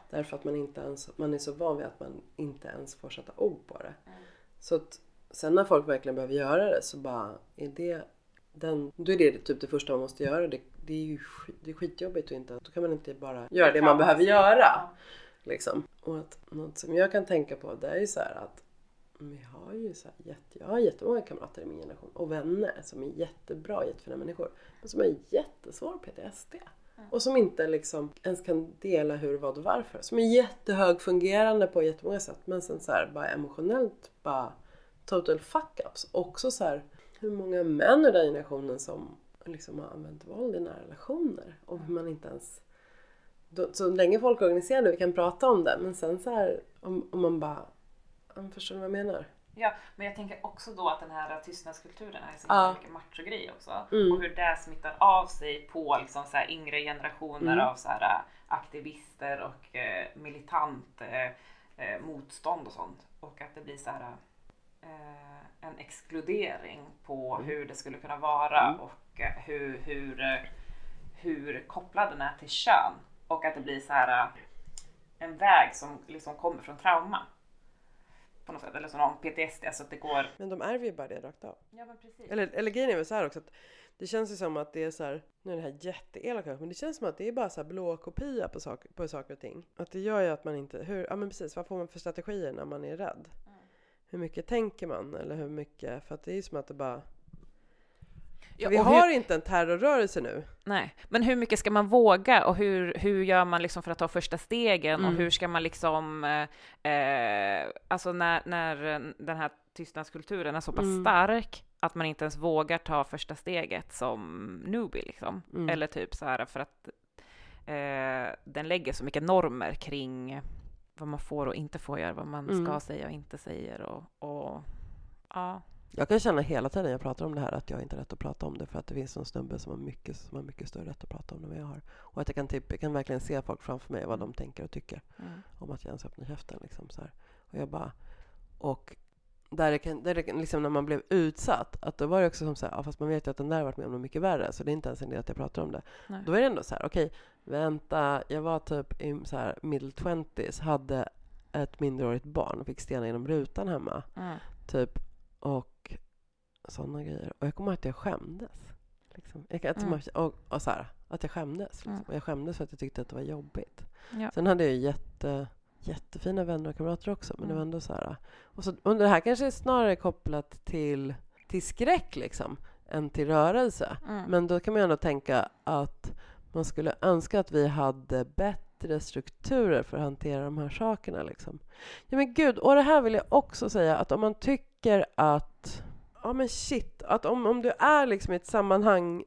Därför att man, inte ens, man är så van vid att man inte ens får sätta ord på det. Så att sen när folk verkligen behöver göra det så bara är det den, då är det typ det första man måste göra. Det, det är ju det är skitjobbigt och inte, då kan man inte bara göra det man behöver göra. Liksom. Och att något som jag kan tänka på det är ju så att vi har ju så här jätte, jag har jättemånga kamrater i min generation och vänner som är jättebra, jättefina människor. Men som har jättesvår PTSD. Och som inte liksom ens kan dela hur, vad och varför. Som är jättehögfungerande på jättemånga sätt men sen så här bara emotionellt bara total fuck-ups. Också så här hur många män i den generationen som liksom har använt våld i nära relationer och hur man inte ens då, så länge folk är organiserade, vi kan prata om det men sen så här om, om man bara ja, förstår vad jag menar? Ja, men jag tänker också då att den här tystnadskulturen är så Ja. mycket machogrej också. Mm. Och hur det smittar av sig på liksom så här yngre generationer Mm. av så här äh, aktivister och eh, militant eh, motstånd och sånt. Och att det blir så här eh, en exkludering på Mm. hur det skulle kunna vara och eh, hur, hur, hur kopplad den är till kön. Och att det blir så här eh, en väg som liksom kommer från trauma. På något sätt, eller som någon PTSD, alltså att det går... Men de ärver ju bara det rakt av. Ja men precis. Eller, eller grejen är väl så här också att det känns ju som att det är så här, nu är det här jätteelakt kanske, men det känns som att det är bara så här blå kopia på, sak, på saker och ting. Att det gör ju att man inte, hur, ja men precis, vad får man för strategier när man är rädd? Hur mycket tänker man? Eller hur mycket, för att det är ju som att det bara Ja, vi och har hur, inte en terrorrörelse nu. nej, men hur mycket ska man våga och hur, hur gör man liksom för att ta första stegen och Mm. hur ska man liksom, eh, eh, alltså när, när eh, den här tystnadskulturen är så pass Mm. stark att man inte ens vågar ta första steget som newbie liksom. Mm. Eller typ så här för att eh, den lägger så mycket normer kring vad man får och inte får göra, vad man Mm. ska säga och inte säger och, och ja. Jag kan känna hela tiden jag pratar om det här att jag inte har rätt att prata om det för att det finns en snubbe som har mycket, som har mycket större rätt att prata om det än vad jag har. Och att jag kan, typ, jag kan verkligen se folk framför mig vad de tänker och tycker Mm. om att jag ens öppnar käften. Liksom, så här. Och jag bara... Och där det kan, där det kan, liksom när man blev utsatt, att då var det också som så här, ja, fast man vet ju att den där har varit med om något mycket värre, så det är inte ens en idé att jag pratar om det. Nej. Då är det ändå så här, okej, vänta, jag var typ i så här middle twenties, hade ett minderårigt barn och fick stenar genom rutan hemma, Mm. typ, och sådana grejer. Och jag kommer ihåg att jag skämdes. Liksom. Jag, att, Mm. och, och så här, att jag skämdes. Liksom. Mm. Jag skämdes för att jag tyckte att det var jobbigt. Ja. Sen hade jag ju jätte, jättefina vänner och kamrater också. Men det var Mm. ändå så här. Och, så, och det här kanske är snarare kopplat till, till skräck liksom, än till rörelse. Mm. Men då kan man ju ändå tänka att man skulle önska att vi hade bättre strukturer för att hantera de här sakerna. Liksom. Ja men gud, och det här vill jag också säga att om man tycker att, ja men shit, att om, om du är liksom i ett sammanhang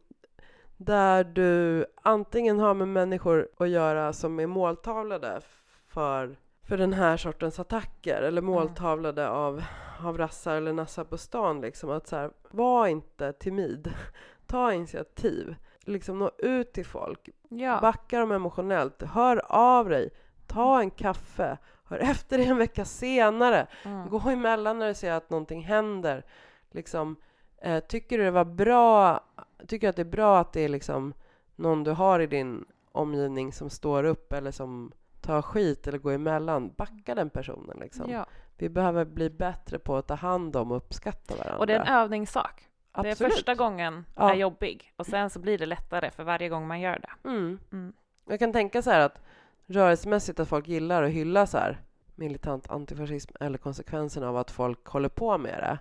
där du antingen har med människor att göra som är måltavlade för för den här sortens attacker eller måltavlade av, av rassar eller nassar på stan. Liksom, att så här, var inte timid. Ta initiativ. Liksom nå ut till folk. Ja. Backa dem emotionellt. Hör av dig. Ta en kaffe. Hör efter dig en vecka senare. Mm. Gå emellan när du ser att någonting händer. Liksom, eh, tycker du det var bra? Tycker du att det är bra att det är liksom någon du har i din omgivning som står upp eller som tar skit eller går emellan? Backa den personen liksom. Ja. Vi behöver bli bättre på att ta hand om och uppskatta varandra. Och det är en övningssak. Det är Absolut. första gången Ja. är jobbig och sen så blir det lättare för varje gång man gör det. Mm. Mm. Jag kan tänka så här att rörelsemässigt att folk gillar att hylla så här militant antifascism eller konsekvenserna av att folk håller på med det.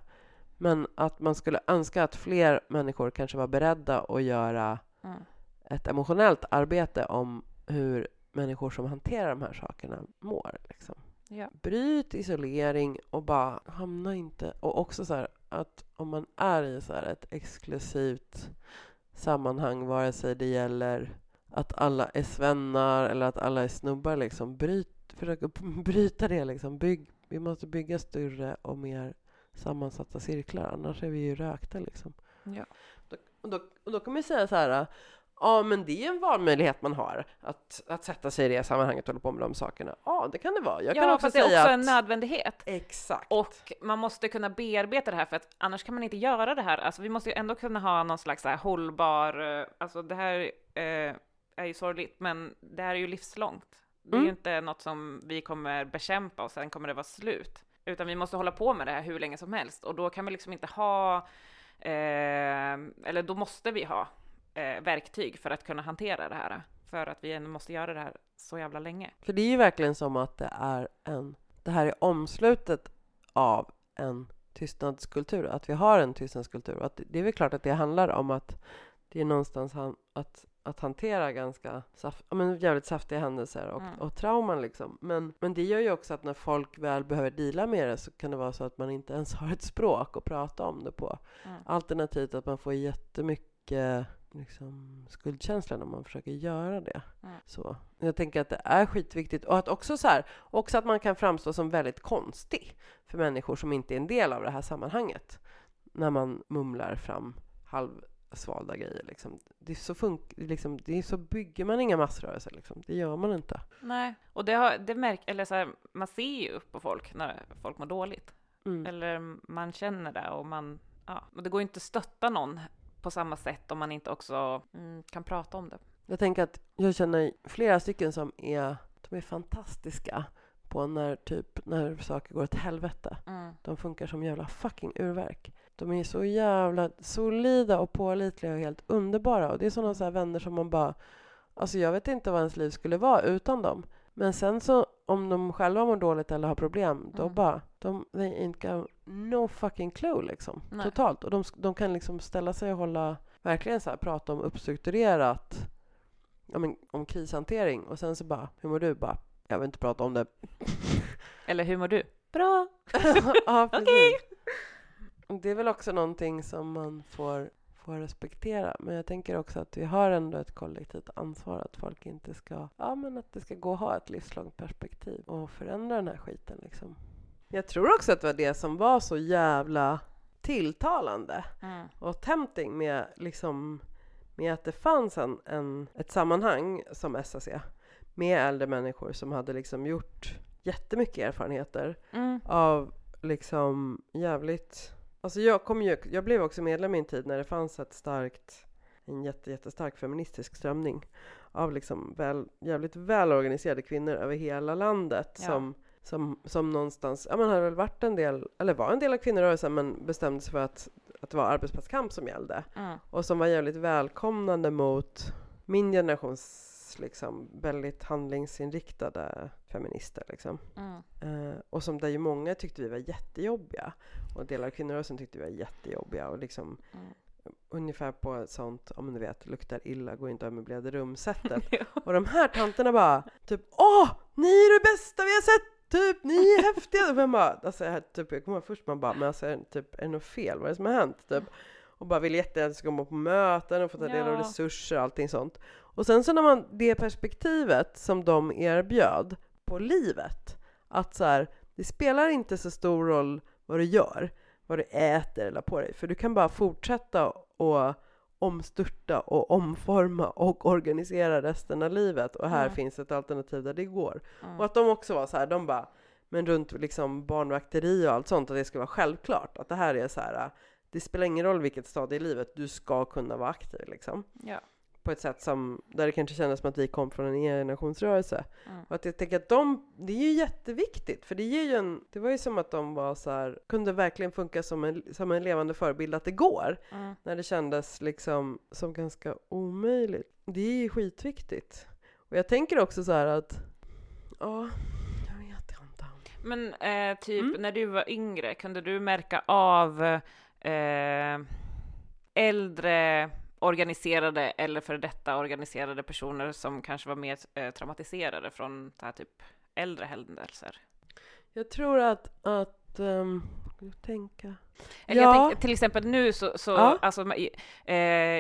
Men att man skulle önska att fler människor kanske var beredda att göra Mm. ett emotionellt arbete om hur människor som hanterar de här sakerna mår. Liksom. Ja. Bryt isolering och bara hamna inte... Och också så här att om man är i så ett exklusivt sammanhang, vare sig det gäller att alla är svennar eller att alla är snubbar, liksom, bryt, försök att bryta det. Liksom. Bygg, vi måste bygga större och mer sammansatta cirklar, annars är vi ju rökta. Liksom. Ja. Då, och, då, och då kan man säga så här, ja men det är en valmöjlighet man har, att, att sätta sig i det sammanhanget och hålla på med de sakerna. Ja, det kan det vara. Jag kan ja, också fast det är säga också att... en nödvändighet. Exakt. Och man måste kunna bearbeta det här för att annars kan man inte göra det här. Alltså vi måste ju ändå kunna ha någon slags så här hållbar, eh, alltså det här eh, är ju sorgligt, men det här är ju livslångt. Det är ju Mm. inte något som vi kommer bekämpa och sen kommer det vara slut. Utan vi måste hålla på med det här hur länge som helst och då kan vi liksom inte ha, eh, eller då måste vi ha eh, verktyg för att kunna hantera det här. För att vi ändå måste göra det här så jävla länge. För det är ju verkligen som att det är en... Det här är omslutet av en tystnadskultur. Att vi har en tystnadskultur. Att det är väl klart att det handlar om att det är någonstans han, att, att hantera ganska saft, men jävligt saftiga händelser och, Mm. och trauman. Liksom. Men, men det gör ju också att när folk väl behöver dela med det så kan det vara så att man inte ens har ett språk att prata om det på. Mm. Alternativt att man får jättemycket liksom, skuldkänsla när man försöker göra det. Mm. Så. Jag tänker att det är skitviktigt. Och att också, så här, också att man kan framstå som väldigt konstig för människor som inte är en del av det här sammanhanget. När man mumlar fram halvsvalda grejer. Liksom. Det, är så funk- liksom, det är så bygger man inga massrörelser. Liksom. Det gör man inte. Nej, och det, har, det märk, eller så här, man ser ju på folk när folk mår dåligt. Mm. Eller man känner det och man, ja, och det går ju inte att stötta någon på samma sätt om man inte också mm, kan prata om det. Jag tänker att jag känner flera stycken som är, de är fantastiska på när, typ, när saker går åt helvete. Mm. De funkar som jävla fucking urverk. De är så jävla solida och pålitliga och helt underbara. Och det är sådana så här vänner som man bara... Alltså jag vet inte vad ens liv skulle vara utan dem. Men sen så om de själva mår dåligt eller har problem, då Mm. bara... De, they ain't got no fucking clue liksom. Nej. Totalt. Och de, de kan liksom ställa sig och hålla... Verkligen så här prata om uppstrukturerat. Men, om krishantering. Och sen så bara, hur mår du? Bara, jag vill inte prata om det. Eller hur mår du? Bra! ja. Okej. Det är väl också någonting som man får, får respektera. Men jag tänker också att vi har ändå ett kollektivt ansvar att folk inte ska... Ja, men att det ska gå att ha ett livslångt perspektiv och förändra den här skiten liksom. Jag tror också att det var det som var så jävla tilltalande Mm. och tempting med, liksom, med att det fanns en, en, ett sammanhang som SAC med äldre människor som hade liksom gjort jättemycket erfarenheter Mm. av liksom jävligt... Alltså jag, kom ju, jag blev också medlem i en tid när det fanns ett starkt, en jätte, jättestark feministisk strömning av liksom väl, jävligt välorganiserade kvinnor över hela landet Ja. som, som, som någonstans, ja man hade väl varit en del, eller var en del av kvinnorörelsen men bestämde sig för att, att det var arbetsplatskamp som gällde Mm. och som var jävligt välkomnande mot min generations liksom väldigt handlingsinriktade feminister liksom. Mm. Eh, och som där ju många tyckte vi var jättejobbiga. Och delar av kvinnorörelsen tyckte vi var jättejobbiga. Och liksom Mm. ungefär på ett sånt, om du vet, luktar illa, går inte över möblerade rum-sättet. Ja. och de här tanterna bara typ Åh! Ni är det bästa vi har sett! Typ, ni är häftiga! Och man bara, alltså, jag, typ, jag kommer ihåg först man bara, men alltså, är- typ, är det något fel? Vad är det som har hänt? Typ. Och bara vill jättegärna att komma på möten och få ta del av Ja. resurser och allting sånt. Och sen så när man, det perspektivet som de erbjöd på livet, Att så här, det spelar inte så stor roll vad du gör, vad du äter eller på dig, för du kan bara fortsätta och omstörta och omforma och organisera resten av livet och här Mm. finns ett alternativ där det går. Mm. Och att de också var så här, de bara, men runt liksom barnvakteri och allt sånt, att det ska vara självklart. Att det här är så här, det spelar ingen roll vilket stadie i livet, du ska kunna vara aktiv liksom. Ja. På ett sätt som, där det kanske kändes som att vi kom från en generationsrörelse. Mm. Och att jag tänker att de, det är ju jätteviktigt, för det ger ju en, det var ju som att de var så här, kunde verkligen funka som en, som en levande förebild att det går. Mm. När det kändes liksom som ganska omöjligt. Det är ju skitviktigt. Och jag tänker också så att, ja, jag vet inte. Men eh, typ Mm. när du var yngre, kunde du märka av eh, äldre organiserade eller för detta organiserade personer som kanske var mer eh, traumatiserade från det här typ äldre händelser? Jag tror att, att, um, jag tänka. Eller Ja. jag tänker, till exempel nu så, så Ja. alltså, eh,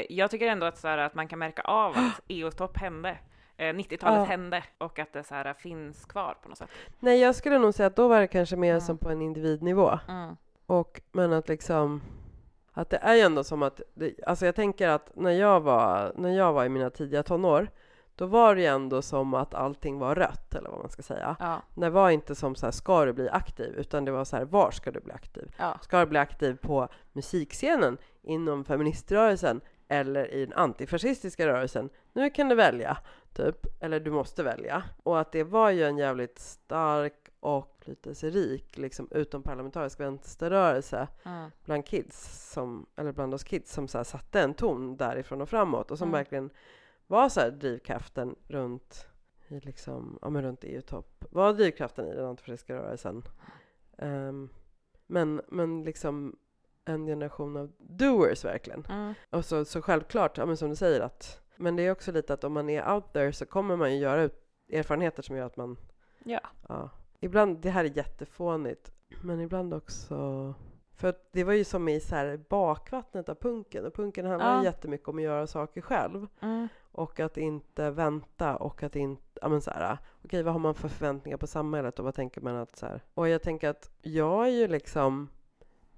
jag tycker ändå att, så här, att man kan märka av att EU-topp hände. Eh, 90-talet Ja. hände och att det så här, finns kvar på något sätt. Nej, jag skulle nog säga att då var det kanske mer Mm. som på en individnivå. Mm. Och, men att liksom, att det är ju ändå som att, det, alltså jag tänker att när jag var, när jag var i mina tidiga tonår, då var det ju ändå som att allting var rött, eller vad man ska säga. Ja, Det var inte som så här, ska du bli aktiv? Utan det var så här, var ska du bli aktiv? ja. Ska du bli aktiv på musikscenen, inom feministrörelsen eller i den antifascistiska rörelsen? Nu kan du välja, typ. Eller du måste välja. Och att det var ju en jävligt stark och inflytelserik liksom, utomparlamentarisk vänsterrörelse Mm. bland kids, som, eller bland oss kids, som så här, satte en ton därifrån och framåt och som Mm. verkligen var så här, drivkraften runt i liksom, ja, men runt EU-topp, var drivkraften i den antifascistiska rörelsen. Ehm, men, men liksom en generation av doers verkligen. Mm. Och så, så självklart, ja, men som du säger att, men det är också lite att om man är out there så kommer man ju göra erfarenheter som gör att man Ja. Ja. Ibland, det här är jättefånigt, men ibland också... För det var ju som i så här bakvattnet av punken, och punken handlar Ja. jättemycket om att göra saker själv. Mm. Och att inte vänta och att inte, ja men så här, okej vad har man för förväntningar på samhället och vad tänker man att så här. Och jag tänker att jag är ju liksom,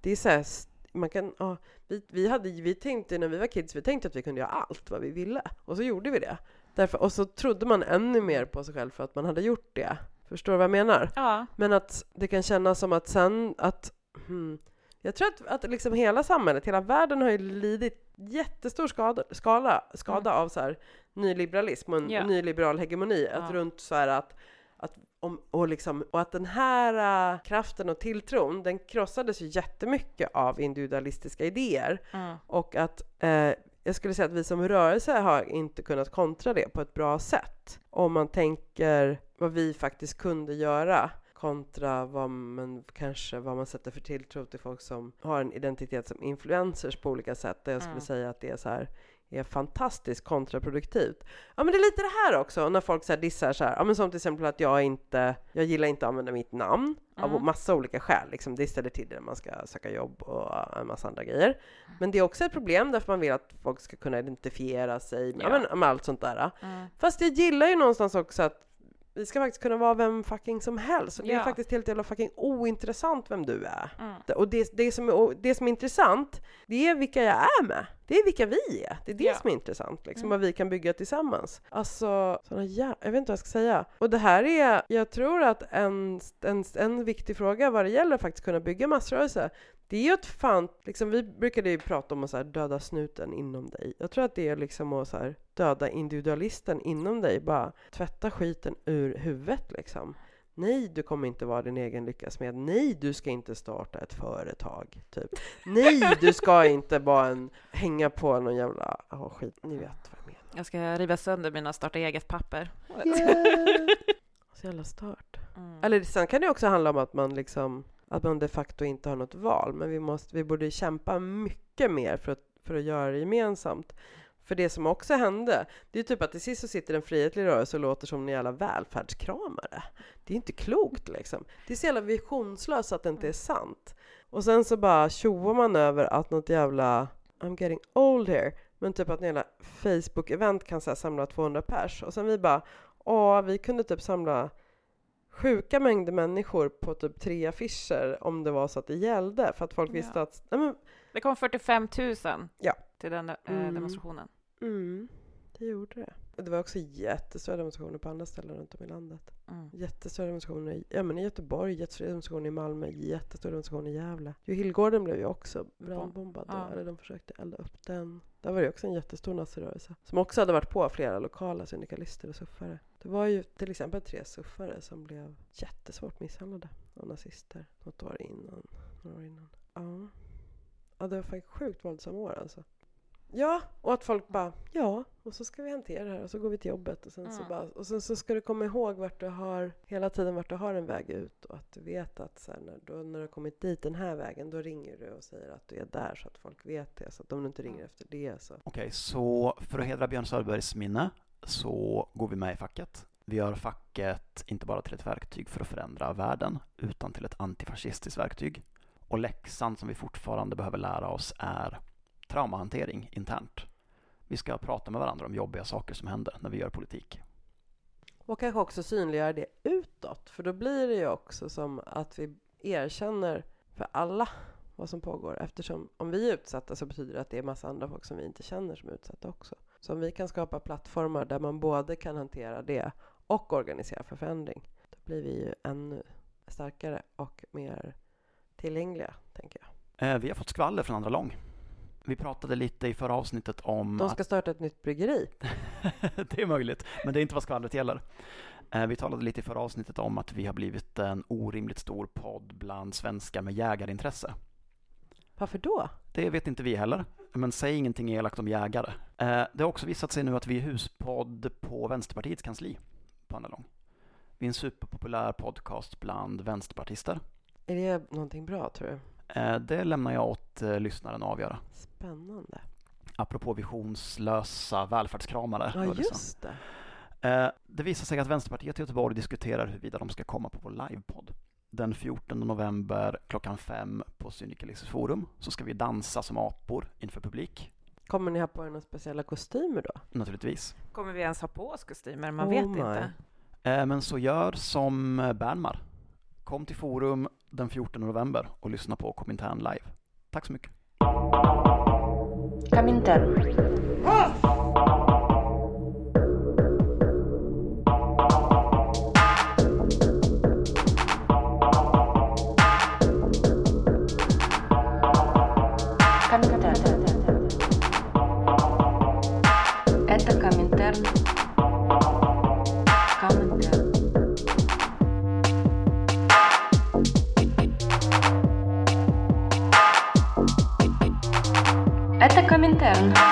det är så här, man kan, ja, vi, vi hade, vi tänkte när vi var kids, vi tänkte att vi kunde göra allt vad vi ville. Och så gjorde vi det. Därför, och så trodde man ännu mer på sig själv för att man hade gjort det. Förstår du vad jag menar? Ja. Men att det kan kännas som att sen att... Hmm, jag tror att, att liksom hela samhället, hela världen har ju lidit jättestor skada, skala, skada av så här nyliberalism och en Ja. nyliberal hegemoni. Att Ja. runt så här att, att om, och, liksom, och att den här äh, kraften och tilltron, den krossades ju jättemycket av individualistiska idéer. Mm. Och att eh, jag skulle säga att vi som rörelse har inte kunnat kontra det på ett bra sätt. Om man tänker vad vi faktiskt kunde göra kontra vad man kanske vad man sätter för tilltro till folk som har en identitet som influencers på olika sätt. Där jag skulle Mm. säga att det är så här är fantastiskt kontraproduktivt. Ja men det är lite det här också när folk så här dissar så här, ja men som till exempel att jag inte, jag gillar inte att använda mitt namn av Mm. massa olika skäl, liksom det ställer till det när man ska söka jobb och en massa andra grejer. Men det är också ett problem därför man vill att folk ska kunna identifiera sig med, Ja. men, med allt sånt där. Mm. Fast jag gillar ju någonstans också att vi ska faktiskt kunna vara vem fucking som helst. Och det är Ja. faktiskt helt jävla fucking ointressant vem du är. Mm. Och det, det, som är, det som är intressant, det är vilka jag är med. Det är vilka vi är. Det är det Ja. som är intressant, liksom, Mm. vad vi kan bygga tillsammans. Alltså, såna jä- jag vet inte vad jag ska säga. Och det här är, jag tror att en, en, en viktig fråga vad det gäller att faktiskt kunna bygga massrörelse, det är ju att fan, liksom, vi brukade ju prata om att så här, döda snuten inom dig. Jag tror att det är liksom att så här, döda individualisten inom dig, bara tvätta skiten ur huvudet liksom. Nej, du kommer inte vara din egen lyckas med. Nej, du ska inte starta ett företag. Typ. Nej, du ska inte bara en, hänga på någon jävla... Ja, skit. Ni vet vad jag menar. Jag ska riva sönder mina starta eget-papper. Så jävla stört. Mm. Eller sen kan det också handla om att man liksom att man de facto inte har något val. Men vi, måste, vi borde kämpa mycket mer för att, för att göra det gemensamt. För det som också hände, det är typ att till sist så sitter en frihetlig rörelse och låter som en jävla välfärdskramare. Det är inte klokt liksom. Det är så jävla visionslöst att det inte är sant. Och sen så bara tjoar man över att något jävla I'm getting old here. Men typ att en jävla Facebook-event kan så här samla 200 pers. Och sen vi bara, åh, vi kunde typ samla sjuka mängder människor på typ tre affischer om det var så att det gällde för att folk visste Ja. att nej men, Det kom 45 000 Ja. till den eh, Mm. demonstrationen. mm, det gjorde det. Det var också jättestora demonstrationer på andra ställen runt om i landet. Mm. Jättestora demonstrationer ja, men i Göteborg, jättestora demonstrationer i Malmö, jättestora demonstrationer i Gävle. Johillgården blev ju också brandbombad Ja. eller de försökte elda upp den. Där var det också en jättestor nazirörelse som också hade varit på flera lokala syndikalister och suffare. Det var ju till exempel tre suffare som blev jättesvårt misshandlade av nazister något år innan. Några år innan. Ja. ja, det var faktiskt sjukt våldsamma år alltså. Ja, och att folk bara ja, och så ska vi hantera det här och så går vi till jobbet och sen, så, Mm. bara, och sen så ska du komma ihåg vart du har hela tiden vart du har en väg ut och att du vet att så här, när, då, när du har kommit dit den här vägen då ringer du och säger att du är där så att folk vet det. Så att om du inte ringer efter det så. Okej, så för att hedra Björn Söderbergs minne så går vi med i facket. Vi gör facket inte bara till ett verktyg för att förändra världen, utan till ett antifascistiskt verktyg. Och läxan som vi fortfarande behöver lära oss är traumahantering internt. Vi ska prata med varandra om jobbiga saker som händer när vi gör politik. Och kanske också synliggöra det utåt. För då blir det ju också som att vi erkänner för alla vad som pågår. Eftersom om vi är utsatta så betyder det att det är massa andra folk som vi inte känner som är utsatta också. Så om vi kan skapa plattformar där man både kan hantera det och organisera för förändring. Då blir vi ju ännu starkare och mer tillgängliga, tänker jag. Eh, Vi har fått skvaller från Andra Lång. Vi pratade lite i förra avsnittet om De ska starta ett nytt bryggeri. att det är möjligt, men det är inte vad skvallret gäller. Eh, Vi talade lite i förra avsnittet om att vi har blivit en orimligt stor podd bland svenskar med jägarintresse. Varför då? Det vet inte vi heller, men säg ingenting elakt om jägare. Eh, Det har också visat sig nu att vi är huspodd på Vänsterpartiets kansli på Andra Lång. Vi är en superpopulär podcast bland vänsterpartister. Är det någonting bra, tror du? Eh, Det lämnar jag åt eh, lyssnaren att avgöra. Spännande. Apropå visionslösa välfärdskramare. Ja, just det. Det visar sig att Vänsterpartiet i Göteborg diskuterar huruvida de ska komma på vår livepodd den 14 november klockan fem på Syndikalistiskt forum så ska vi dansa som apor inför publik. Kommer ni ha på er några speciella kostymer då? Naturligtvis. Kommer vi ens ha på oss kostymer? Man oh vet my. inte. Eh, men så gör som eh, Bernmar. Kom till forum den 14 november och lyssna på Komintern live. Tack så mycket. Komintern. Yeah.